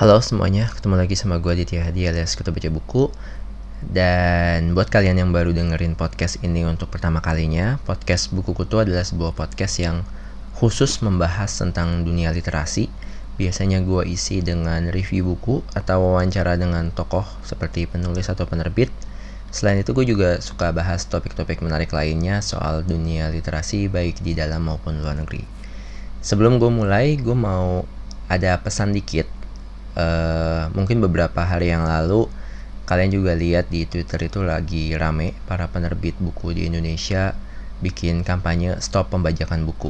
Halo semuanya, ketemu lagi sama gue Aditya Hadi alias Kutu Baca Buku. Dan buat kalian yang baru dengerin podcast ini untuk pertama kalinya Podcast Buku Kutu adalah sebuah podcast yang khusus membahas tentang dunia literasi Biasanya gue isi dengan review buku atau wawancara dengan tokoh seperti penulis atau penerbit. Selain itu gue juga suka bahas topik-topik menarik lainnya soal dunia literasi baik di dalam maupun luar negeri. Sebelum gue mulai, gue mau ada pesan dikit. Uh, mungkin beberapa hari yang lalu kalian juga lihat di Twitter itu lagi rame para penerbit buku di Indonesia bikin kampanye stop pembajakan buku.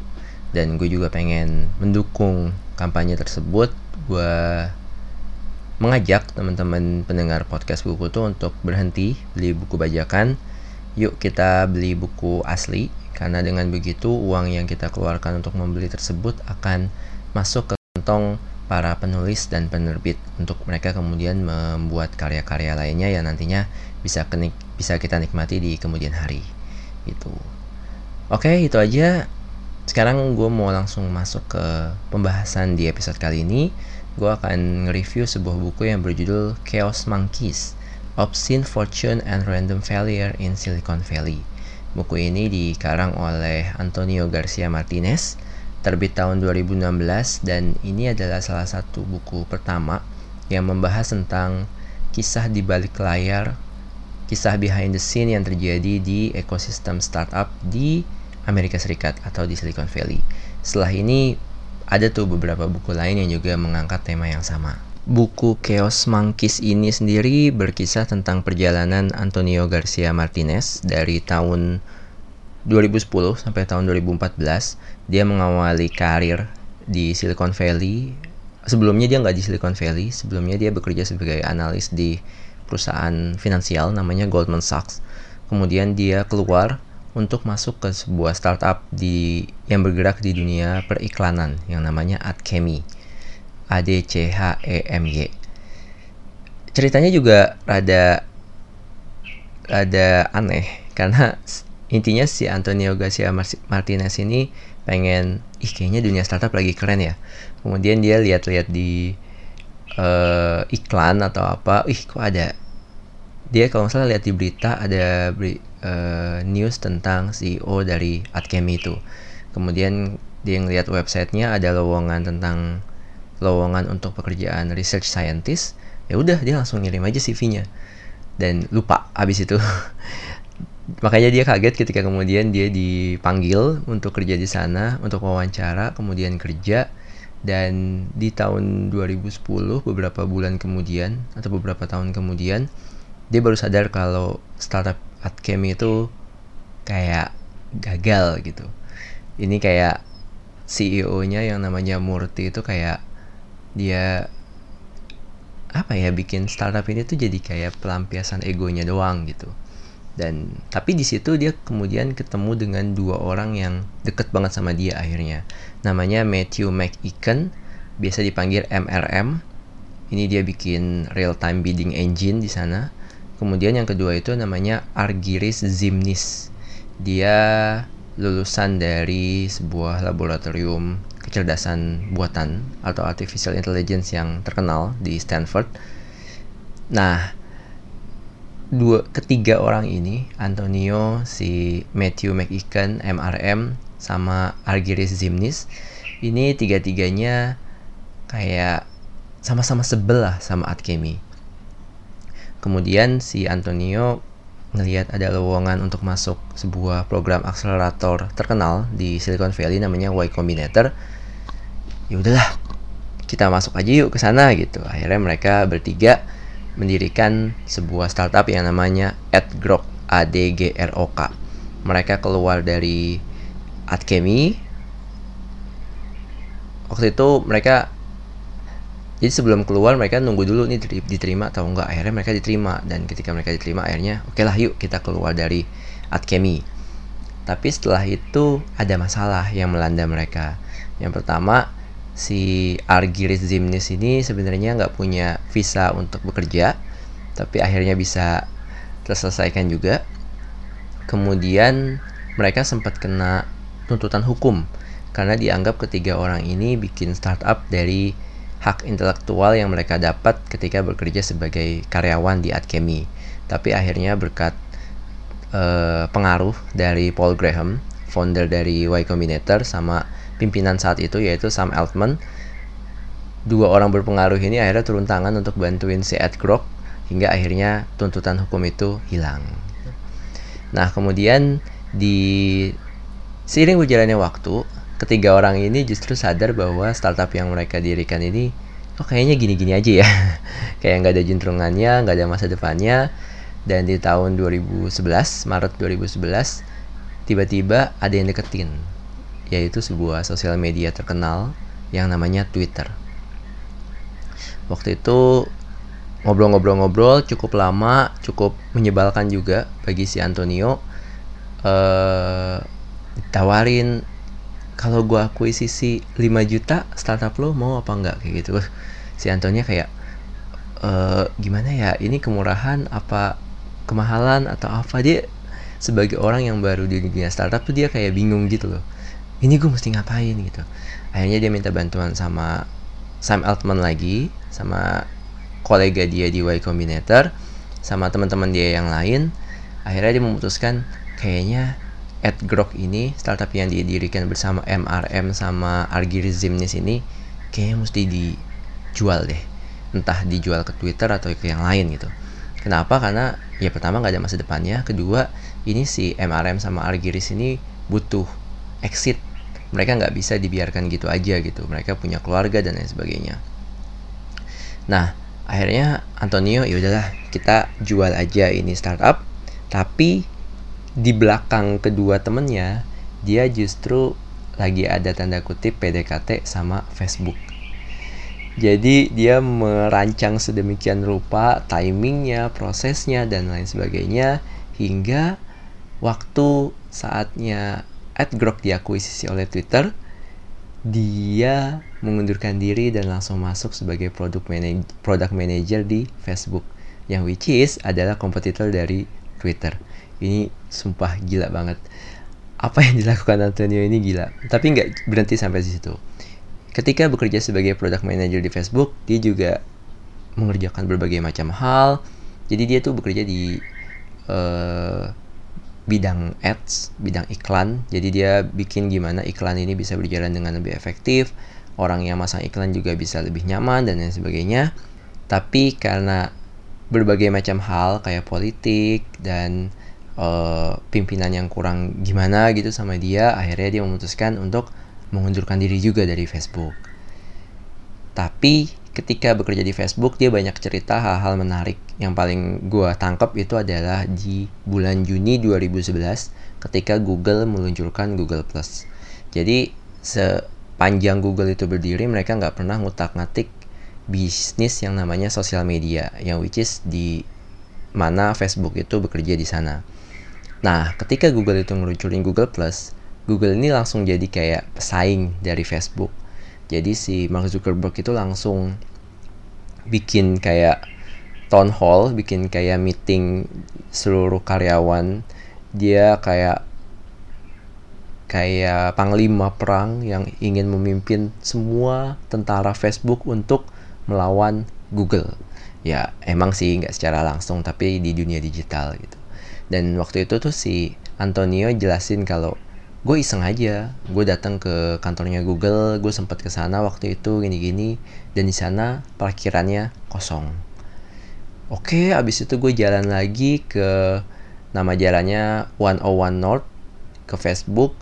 Dan gue juga pengen mendukung kampanye tersebut gue mengajak teman-teman pendengar podcast buku tuh untuk berhenti beli buku bajakan. Yuk kita beli buku asli karena dengan begitu uang yang kita keluarkan untuk membeli tersebut akan masuk ke kantong para penulis dan penerbit untuk mereka kemudian membuat karya-karya lainnya yang nantinya bisa kenik bisa kita nikmati di kemudian hari. Gitu. Oke itu aja sekarang gue mau langsung masuk ke pembahasan di episode kali ini. Gue akan nge-review sebuah buku yang berjudul Chaos Monkeys Obscene Fortune and Random Failure in Silicon Valley. Buku ini dikarang oleh Antonio Garcia Martinez terbit tahun 2016 dan ini adalah salah satu buku pertama yang membahas tentang kisah di balik layar, kisah behind the scene yang terjadi di ekosistem startup di Amerika Serikat atau di Silicon Valley. Setelah ini ada tuh beberapa buku lain yang juga mengangkat tema yang sama. Buku Chaos Monkeys ini sendiri berkisah tentang perjalanan Antonio Garcia Martinez dari tahun 2010 sampai tahun 2014 dia mengawali karir di Silicon Valley sebelumnya dia nggak di Silicon Valley sebelumnya dia bekerja sebagai analis di perusahaan finansial namanya Goldman Sachs kemudian dia keluar untuk masuk ke sebuah startup di yang bergerak di dunia periklanan yang namanya Adchemy A D C H E M Y ceritanya juga rada rada aneh karena intinya si Antonio Garcia Martinez ini pengen ih kayaknya dunia startup lagi keren ya. Kemudian dia lihat-lihat di uh, iklan atau apa ih kok ada dia kalau nggak salah lihat di berita ada uh, news tentang CEO dari Adkemi itu. Kemudian dia ngeliat websitenya ada lowongan tentang lowongan untuk pekerjaan research scientist ya udah dia langsung ngirim aja CV-nya dan lupa abis itu. Makanya dia kaget ketika kemudian dia dipanggil untuk kerja di sana untuk wawancara kemudian kerja. Dan di tahun 2010 beberapa bulan kemudian atau beberapa tahun kemudian dia baru sadar kalau startup Adchem itu kayak gagal gitu. Ini kayak CEO-nya yang namanya Murti itu kayak dia apa ya bikin startup ini tuh jadi kayak pelampiasan egonya doang gitu. Dan tapi di situ dia kemudian ketemu dengan dua orang yang deket banget sama dia akhirnya. Namanya Matthew McEachen biasa dipanggil MRM ini dia bikin real time bidding engine di sana kemudian yang kedua itu namanya Argyris Zimnis. Dia lulusan dari sebuah laboratorium kecerdasan buatan atau artificial intelligence yang terkenal di Stanford. Nah dua ketiga orang ini Antonio si Matthew McEachen MRM sama Argyris Zimnis ini tiga-tiganya kayak sama-sama sebel lah sama Adkemi kemudian si Antonio ngelihat ada lowongan untuk masuk sebuah program akselerator terkenal di Silicon Valley namanya Y Combinator ya udahlah kita masuk aja yuk ke sana gitu akhirnya mereka bertiga mendirikan sebuah startup yang namanya AdGrok ADGROK. Mereka keluar dari Adkemi. Waktu itu mereka jadi sebelum keluar mereka nunggu dulu nih diterima atau enggak. Akhirnya mereka diterima dan ketika mereka diterima akhirnya oke lah yuk kita keluar dari Adkemi. Tapi setelah itu ada masalah yang melanda mereka. Yang pertama si Argyris Zimnis ini sebenarnya nggak punya visa untuk bekerja tapi akhirnya bisa terselesaikan juga. Kemudian mereka sempat kena tuntutan hukum karena dianggap ketiga orang ini bikin startup dari hak intelektual yang mereka dapat ketika bekerja sebagai karyawan di Adkemi. Tapi akhirnya berkat uh, pengaruh dari Paul Graham, founder dari Y Combinator sama pimpinan saat itu yaitu Sam Altman, dua orang berpengaruh ini akhirnya turun tangan untuk bantuin si Ed Grok hingga akhirnya tuntutan hukum itu hilang. Nah, kemudian di seiring berjalannya waktu, ketiga orang ini justru sadar bahwa startup yang mereka dirikan ini oh kayaknya gini-gini aja ya. Kayak nggak ada juntrungannya nggak ada masa depannya. Dan di tahun 2011 Maret 2011 tiba-tiba ada yang deketin yaitu sebuah sosial media terkenal yang namanya Twitter. Waktu itu ngobrol-ngobrol-ngobrol cukup lama cukup menyebalkan juga bagi si Antonio. Uh, ditawarin kalau gue akuisisi 5 juta startup lo mau apa enggak? Kayak gitu. Si Antonia kayak e, gimana ya? Ini kemurahan apa kemahalan atau apa? Dia sebagai orang yang baru di dunia startup tuh dia kayak bingung gitu loh. Ini gue mesti ngapain gitu. Akhirnya dia minta bantuan sama Sam Altman lagi sama kolega dia di Y Combinator sama teman-teman dia yang lain. Akhirnya dia memutuskan kayaknya AdGrok ini startup yang didirikan bersama MRM sama Argirizimnis ini kayaknya mesti dijual deh. Entah dijual ke Twitter atau ke yang lain gitu. Kenapa? Karena ya pertama nggak ada masa depannya. Kedua ini si MRM sama Argiris ini butuh exit. Mereka nggak bisa dibiarkan gitu aja gitu. Mereka punya keluarga dan lain sebagainya. Nah akhirnya Antonio ya udahlah kita jual aja ini startup. Tapi di belakang kedua temennya dia justru lagi ada tanda kutip PDKT sama Facebook. Jadi dia merancang sedemikian rupa timingnya, prosesnya dan lain sebagainya hingga waktu saatnya AdGrok diakuisisi oleh Twitter, dia mengundurkan diri dan langsung masuk sebagai produk manager, product manager di Facebook yang which is adalah kompetitor dari Twitter ini sumpah gila banget. Apa yang dilakukan Antonio ini gila. Tapi nggak berhenti sampai di situ. Ketika bekerja sebagai product manager di Facebook dia juga mengerjakan berbagai macam hal. Jadi dia tuh bekerja di uh, bidang ads bidang iklan. Jadi dia bikin gimana iklan ini bisa berjalan dengan lebih efektif. Orang yang masang iklan juga bisa lebih nyaman dan lain sebagainya. Tapi karena berbagai macam hal kayak politik dan uh, pimpinan yang kurang gimana gitu sama dia akhirnya dia memutuskan untuk mengundurkan diri juga dari Facebook. Tapi ketika bekerja di Facebook dia banyak cerita hal-hal menarik. Yang paling gue tangkap itu adalah di bulan Juni 2011 ketika Google meluncurkan Google Plus. Jadi sepanjang Google itu berdiri mereka nggak pernah ngutak-ngatik bisnis yang namanya sosial media yang which is di mana Facebook itu bekerja di sana. Nah, ketika Google itu ngeluncurin Google Plus, Google ini langsung jadi kayak pesaing dari Facebook. Jadi si Mark Zuckerberg itu langsung bikin kayak town hall, bikin kayak meeting seluruh karyawan. Dia kayak kayak panglima perang yang ingin memimpin semua tentara Facebook untuk melawan Google. Ya, emang sih nggak secara langsung, tapi di dunia digital gitu dan waktu itu tuh si Antonio jelasin kalau gue iseng aja. Gue datang ke kantornya Google gue sempat ke sana waktu itu gini-gini. Dan di sana parkirannya kosong. Oke abis itu gue jalan lagi ke nama jalannya 101 North ke Facebook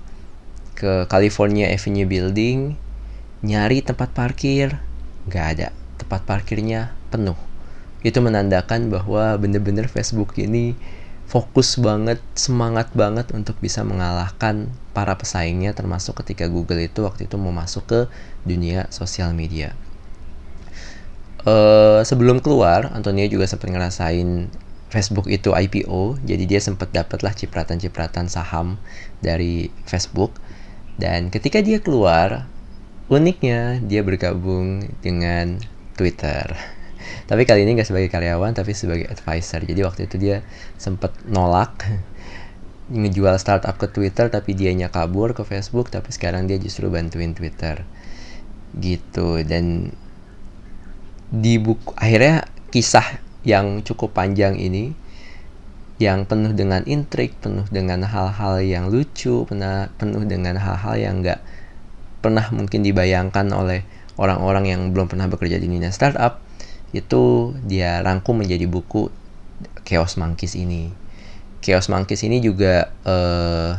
ke California Avenue Building nyari tempat parkir. Nggak ada tempat parkirnya penuh. Itu menandakan bahwa bener-bener Facebook ini fokus banget, semangat banget untuk bisa mengalahkan para pesaingnya termasuk ketika Google itu waktu itu mau masuk ke dunia sosial media. Uh, sebelum keluar, Antonio juga sempat ngerasain Facebook itu IPO, jadi dia sempat dapatlah cipratan-cipratan saham dari Facebook. Dan ketika dia keluar, uniknya dia bergabung dengan Twitter. Tapi kali ini nggak sebagai karyawan tapi sebagai advisor. Jadi waktu itu dia sempat nolak ngejual startup ke Twitter tapi dianya kabur ke Facebook tapi sekarang dia justru bantuin Twitter. Gitu. Dan di buku akhirnya kisah yang cukup panjang ini yang penuh dengan intrik, penuh dengan hal-hal yang lucu, penuh, dengan hal-hal yang nggak pernah mungkin dibayangkan oleh orang-orang yang belum pernah bekerja di dunia startup, itu dia rangkum menjadi buku Chaos Monkeys ini. Chaos Monkeys ini juga uh,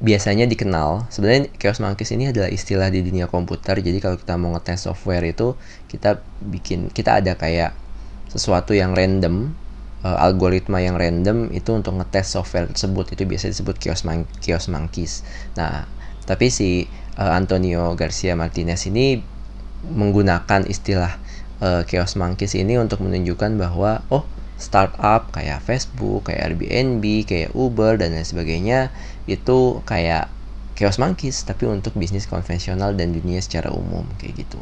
biasanya dikenal. Sebenarnya Chaos Monkeys ini adalah istilah di dunia komputer. Jadi kalau kita mau ngetes software itu kita bikin kita ada kayak sesuatu yang random uh, algoritma yang random itu untuk ngetes software tersebut itu biasa disebut chaos, mon chaos monkeys. Nah, tapi si uh, Antonio Garcia Martinez ini menggunakan istilah uh, chaos monkeys ini untuk menunjukkan bahwa oh startup kayak Facebook, kayak Airbnb, kayak Uber dan lain sebagainya itu kayak chaos monkeys tapi untuk bisnis konvensional dan dunia secara umum kayak gitu.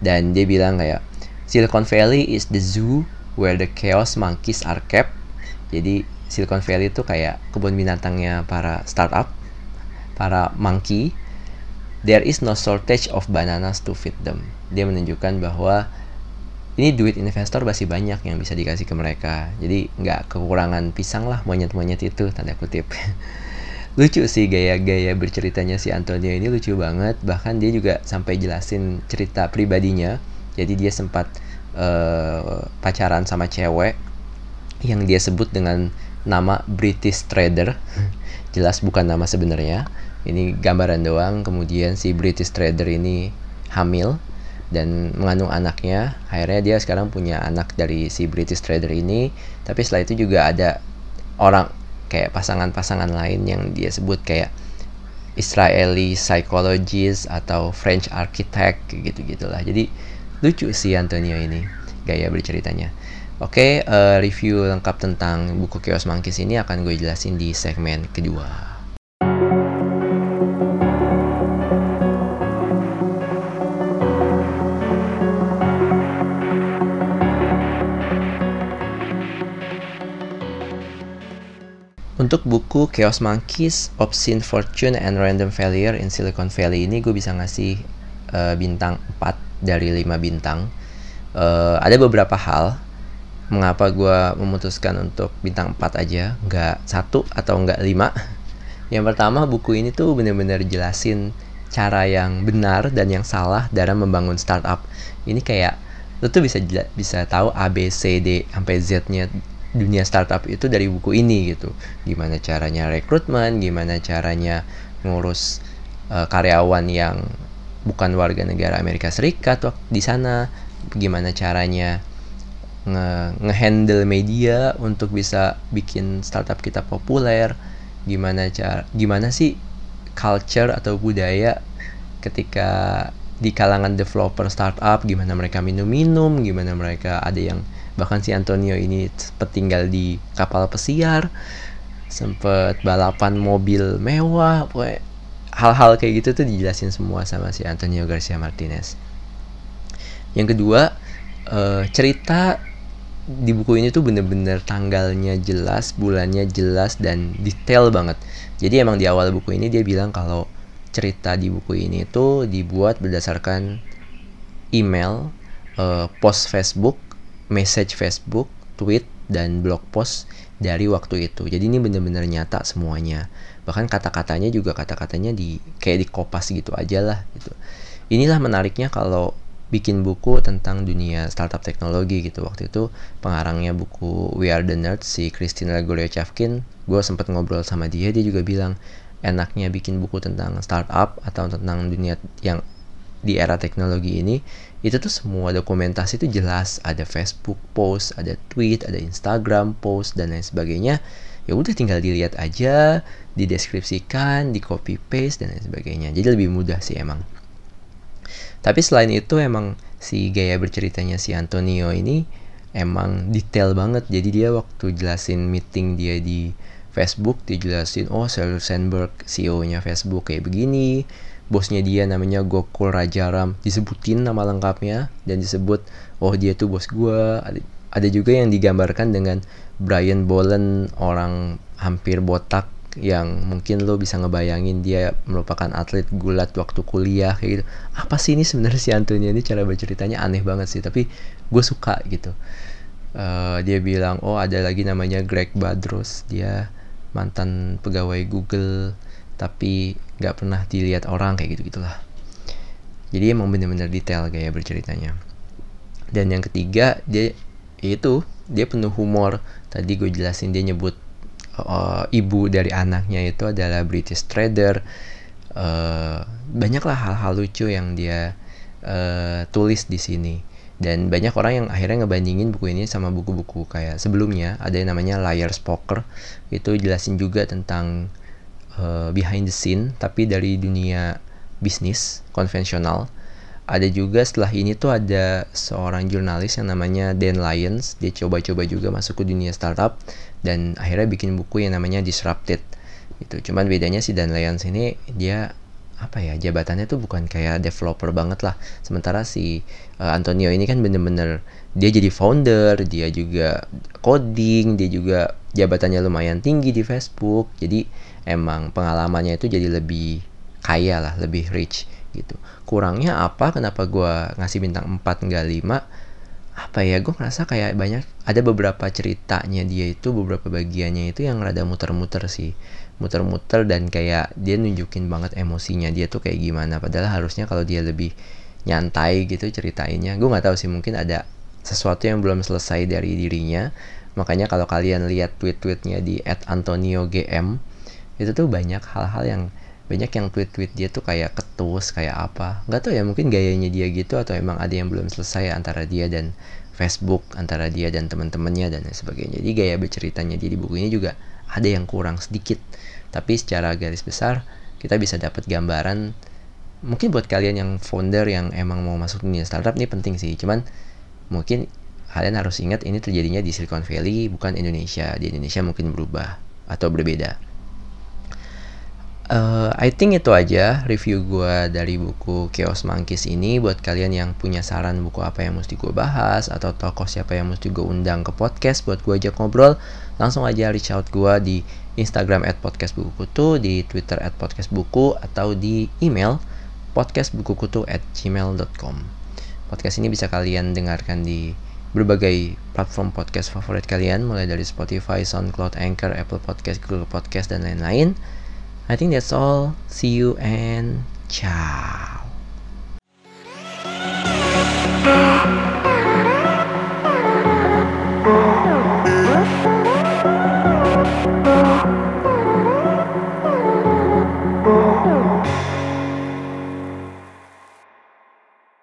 Dan dia bilang kayak Silicon Valley is the zoo where the chaos monkeys are kept. Jadi Silicon Valley itu kayak kebun binatangnya para startup, para monkey. There is no shortage of bananas to feed them. Dia menunjukkan bahwa ini duit investor masih banyak yang bisa dikasih ke mereka. Jadi nggak kekurangan pisang lah monyet-monyet itu tanda kutip. Lucu sih gaya-gaya berceritanya si Antonio ini lucu banget. Bahkan dia juga sampai jelasin cerita pribadinya. Jadi dia sempat uh, pacaran sama cewek yang dia sebut dengan nama British Trader. Jelas bukan nama sebenarnya. Ini gambaran doang. Kemudian si British Trader ini hamil dan mengandung anaknya. Akhirnya dia sekarang punya anak dari si British trader ini. Tapi setelah itu juga ada orang kayak pasangan-pasangan lain yang dia sebut kayak Israeli psychologist atau French architect gitu gitulah jadi lucu sih Antonio ini gaya berceritanya. Oke, uh, review lengkap tentang buku Chaos Monkeys ini akan gue jelasin di segmen kedua. Untuk buku Chaos Monkeys, Obscene Fortune and Random Failure in Silicon Valley ini gue bisa ngasih uh, bintang 4 dari 5 bintang. Uh, ada beberapa hal mengapa gue memutuskan untuk bintang 4 aja, nggak satu atau nggak 5. Yang pertama buku ini tuh bener-bener jelasin cara yang benar dan yang salah dalam membangun startup. Ini kayak lo tuh bisa bisa tahu A B C D sampai Z-nya dunia startup itu dari buku ini gitu. Gimana caranya rekrutmen gimana caranya ngurus uh, karyawan yang bukan warga negara Amerika Serikat di sana. Gimana caranya nge ngehandle media untuk bisa bikin startup kita populer. Gimana cara gimana sih culture atau budaya ketika di kalangan developer startup? Gimana mereka minum-minum? Gimana mereka ada yang bahkan si Antonio ini sempat tinggal di kapal pesiar sempat balapan mobil mewah hal-hal kayak gitu tuh dijelasin semua sama si Antonio Garcia Martinez yang kedua uh, cerita di buku ini tuh bener-bener tanggalnya jelas, bulannya jelas dan detail banget. Jadi emang di awal buku ini dia bilang kalau cerita di buku ini tuh dibuat berdasarkan email, uh, post Facebook message Facebook, tweet, dan blog post dari waktu itu. Jadi ini benar-benar nyata semuanya. Bahkan kata-katanya juga kata-katanya di kayak di kopas gitu aja lah gitu. Inilah menariknya kalau bikin buku tentang dunia startup teknologi gitu waktu itu pengarangnya buku We Are the Nerds si Christina Goryachevkin gue sempat ngobrol sama dia dia juga bilang enaknya bikin buku tentang startup atau tentang dunia yang di era teknologi ini itu tuh semua dokumentasi itu jelas. Ada Facebook post ada tweet ada Instagram post dan lain sebagainya. Ya udah tinggal dilihat aja dideskripsikan di copy paste dan lain sebagainya. Jadi lebih mudah sih emang. Tapi selain itu emang si gaya berceritanya si Antonio ini emang detail banget. Jadi dia waktu jelasin meeting dia di Facebook dijelasin oh Sheryl Sandberg CEO-nya Facebook kayak begini bosnya dia namanya Gokul Rajaram. Disebutin nama lengkapnya dan disebut oh dia tuh bos gue ada, juga yang digambarkan dengan Brian Bolen orang hampir botak yang mungkin lo bisa ngebayangin dia merupakan atlet gulat waktu kuliah kayak gitu. Apa sih ini sebenarnya si Antonio ini cara berceritanya aneh banget sih tapi gue suka gitu. Uh, dia bilang oh ada lagi namanya Greg Badros. Dia mantan pegawai Google tapi nggak pernah dilihat orang kayak gitu gitulah jadi emang bener-bener detail gaya berceritanya. Dan yang ketiga dia itu dia penuh humor. Tadi gue jelasin dia nyebut uh, ibu dari anaknya itu adalah British trader. Uh, banyaklah hal-hal lucu yang dia uh, tulis di sini. Dan banyak orang yang akhirnya ngebandingin buku ini sama buku-buku kayak sebelumnya. Ada yang namanya Liar's Poker itu jelasin juga tentang uh, behind the scene tapi dari dunia bisnis konvensional. Ada juga setelah ini tuh ada seorang jurnalis yang namanya Dan Lyons. Dia coba-coba juga masuk ke dunia startup dan akhirnya bikin buku yang namanya Disrupted. Itu cuman bedanya si Dan Lyons ini dia apa ya jabatannya tuh bukan kayak developer banget lah. Sementara si uh, Antonio ini kan bener-bener dia jadi founder dia juga coding dia juga jabatannya lumayan tinggi di Facebook. Jadi emang pengalamannya itu jadi lebih kaya lah lebih rich gitu. Kurangnya apa? Kenapa gue ngasih bintang 4 enggak 5 apa ya gue ngerasa kayak banyak ada beberapa ceritanya dia itu beberapa bagiannya itu yang rada muter-muter sih. Muter-muter dan kayak dia nunjukin banget emosinya dia tuh kayak gimana. Padahal harusnya kalau dia lebih nyantai gitu ceritainnya gue nggak tahu sih mungkin ada sesuatu yang belum selesai dari dirinya. Makanya kalau kalian lihat tweet-tweetnya di @antonio_gm itu tuh banyak hal-hal yang banyak yang tweet-tweet dia tuh kayak ketus kayak apa. Nggak tahu ya mungkin gayanya dia gitu atau emang ada yang belum selesai antara dia dan Facebook antara dia dan teman-temannya dan sebagainya. Jadi gaya berceritanya dia di buku ini juga ada yang kurang sedikit. Tapi secara garis besar kita bisa dapat gambaran mungkin buat kalian yang founder yang emang mau masuk dunia startup ini penting sih. Cuman mungkin kalian harus ingat ini terjadinya di Silicon Valley bukan Indonesia. Di Indonesia mungkin berubah atau berbeda Uh, I think itu aja review gue dari buku Chaos Monkeys ini buat kalian yang punya saran buku apa yang mesti gue bahas atau tokoh siapa yang mesti gue undang ke podcast buat gue ajak ngobrol langsung aja reach out gue di Instagram at kutu, di Twitter at podcast buku atau di email podcastbukukutu at gmail.com Podcast ini bisa kalian dengarkan di berbagai platform podcast favorit kalian mulai dari Spotify, SoundCloud, Anchor, Apple Podcast, Google Podcast, dan lain-lain. I think that's all. See you and ciao.